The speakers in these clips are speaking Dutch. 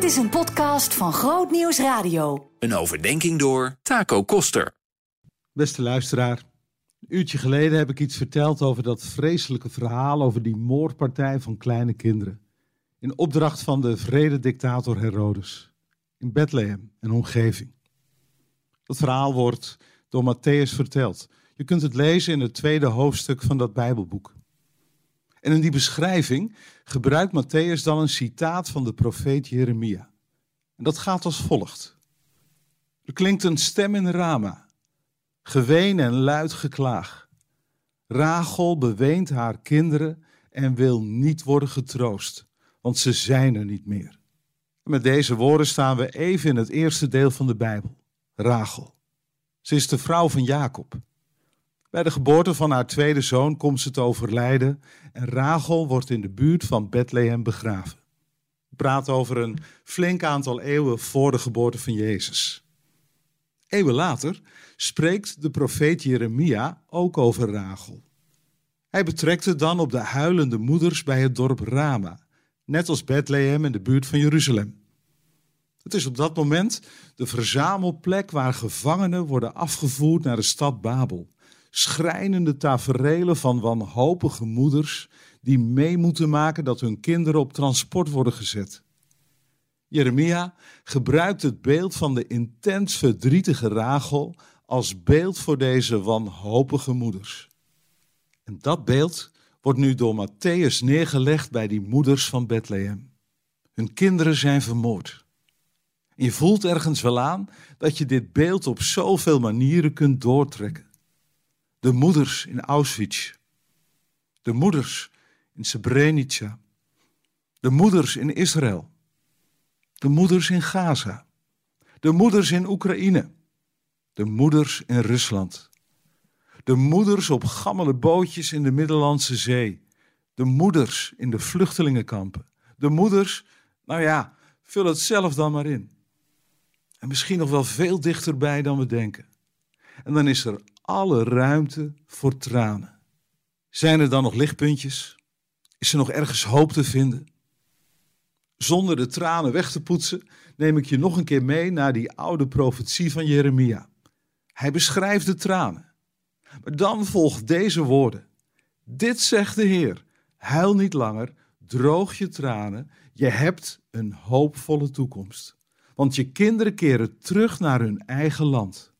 Dit is een podcast van Groot Nieuws Radio. Een overdenking door Taco Koster. Beste luisteraar, een uurtje geleden heb ik iets verteld over dat vreselijke verhaal over die moordpartij van kleine kinderen. In opdracht van de vrede-dictator Herodes. In Bethlehem en omgeving. Dat verhaal wordt door Matthäus verteld. Je kunt het lezen in het tweede hoofdstuk van dat Bijbelboek. En in die beschrijving gebruikt Matthäus dan een citaat van de profeet Jeremia. En dat gaat als volgt. Er klinkt een stem in Rama, geween en luid geklaag. Rachel beweent haar kinderen en wil niet worden getroost, want ze zijn er niet meer. Met deze woorden staan we even in het eerste deel van de Bijbel, Rachel. Ze is de vrouw van Jacob. Bij de geboorte van haar tweede zoon komt ze te overlijden en Rachel wordt in de buurt van Bethlehem begraven. We praten over een flink aantal eeuwen voor de geboorte van Jezus. Eeuwen later spreekt de profeet Jeremia ook over Rachel. Hij betrekt het dan op de huilende moeders bij het dorp Rama, net als Bethlehem in de buurt van Jeruzalem. Het is op dat moment de verzamelplek waar gevangenen worden afgevoerd naar de stad Babel schrijnende taferelen van wanhopige moeders die mee moeten maken dat hun kinderen op transport worden gezet. Jeremia gebruikt het beeld van de intens verdrietige Rachel als beeld voor deze wanhopige moeders. En dat beeld wordt nu door Matthäus neergelegd bij die moeders van Bethlehem. Hun kinderen zijn vermoord. je voelt ergens wel aan dat je dit beeld op zoveel manieren kunt doortrekken. De moeders in Auschwitz. De moeders in Srebrenica. De moeders in Israël. De moeders in Gaza. De moeders in Oekraïne. De moeders in Rusland. De moeders op gammele bootjes in de Middellandse Zee. De moeders in de vluchtelingenkampen. De moeders, nou ja, vul het zelf dan maar in. En misschien nog wel veel dichterbij dan we denken. En dan is er alle ruimte voor tranen. Zijn er dan nog lichtpuntjes? Is er nog ergens hoop te vinden? Zonder de tranen weg te poetsen, neem ik je nog een keer mee naar die oude profetie van Jeremia. Hij beschrijft de tranen. Maar dan volgt deze woorden. Dit zegt de Heer, huil niet langer, droog je tranen, je hebt een hoopvolle toekomst. Want je kinderen keren terug naar hun eigen land.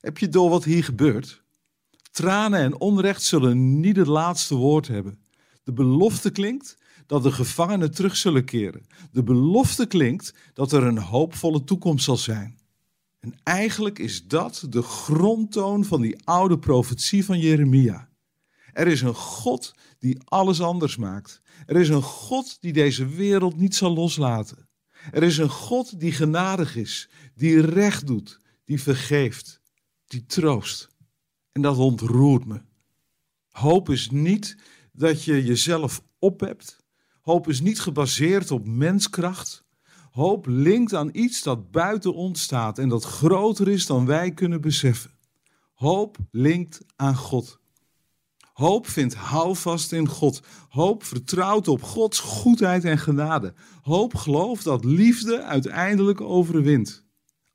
Heb je door wat hier gebeurt? Tranen en onrecht zullen niet het laatste woord hebben. De belofte klinkt dat de gevangenen terug zullen keren. De belofte klinkt dat er een hoopvolle toekomst zal zijn. En eigenlijk is dat de grondtoon van die oude profetie van Jeremia. Er is een God die alles anders maakt. Er is een God die deze wereld niet zal loslaten. Er is een God die genadig is, die recht doet, die vergeeft die troost. En dat ontroert me. Hoop is niet dat je jezelf ophebt. Hoop is niet gebaseerd op menskracht. Hoop linkt aan iets dat buiten ons staat en dat groter is dan wij kunnen beseffen. Hoop linkt aan God. Hoop vindt houvast in God. Hoop vertrouwt op Gods goedheid en genade. Hoop gelooft dat liefde uiteindelijk overwint.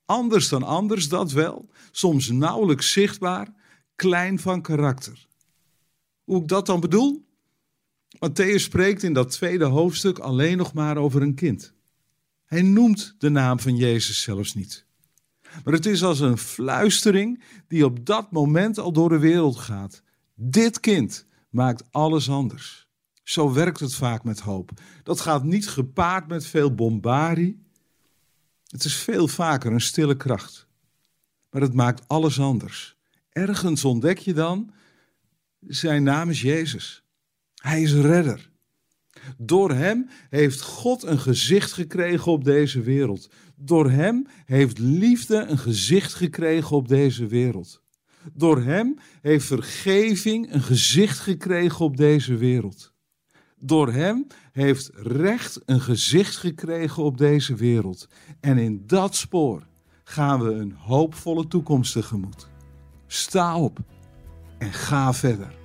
Anders dan anders, dat wel, soms nauwelijks zichtbaar, klein van karakter. Hoe ik dat dan bedoel? Matthäus spreekt in dat tweede hoofdstuk alleen nog maar over een kind. Hij noemt de naam van Jezus zelfs niet. Maar het is als een fluistering die op dat moment al door de wereld gaat. Dit kind maakt alles anders. Zo werkt het vaak met hoop. Dat gaat niet gepaard met veel bombarie, het is veel vaker een stille kracht. Maar het maakt alles anders. Ergens ontdek je dan, zijn naam is Jezus. Hij is redder. Door hem heeft God een gezicht gekregen op deze wereld. Door hem heeft liefde een gezicht gekregen op deze wereld. Door hem heeft vergeving een gezicht gekregen op deze wereld. Door hem heeft recht een gezicht gekregen op deze wereld. En in dat spoor gaan we een hoopvolle toekomst tegemoet. Sta op en ga verder.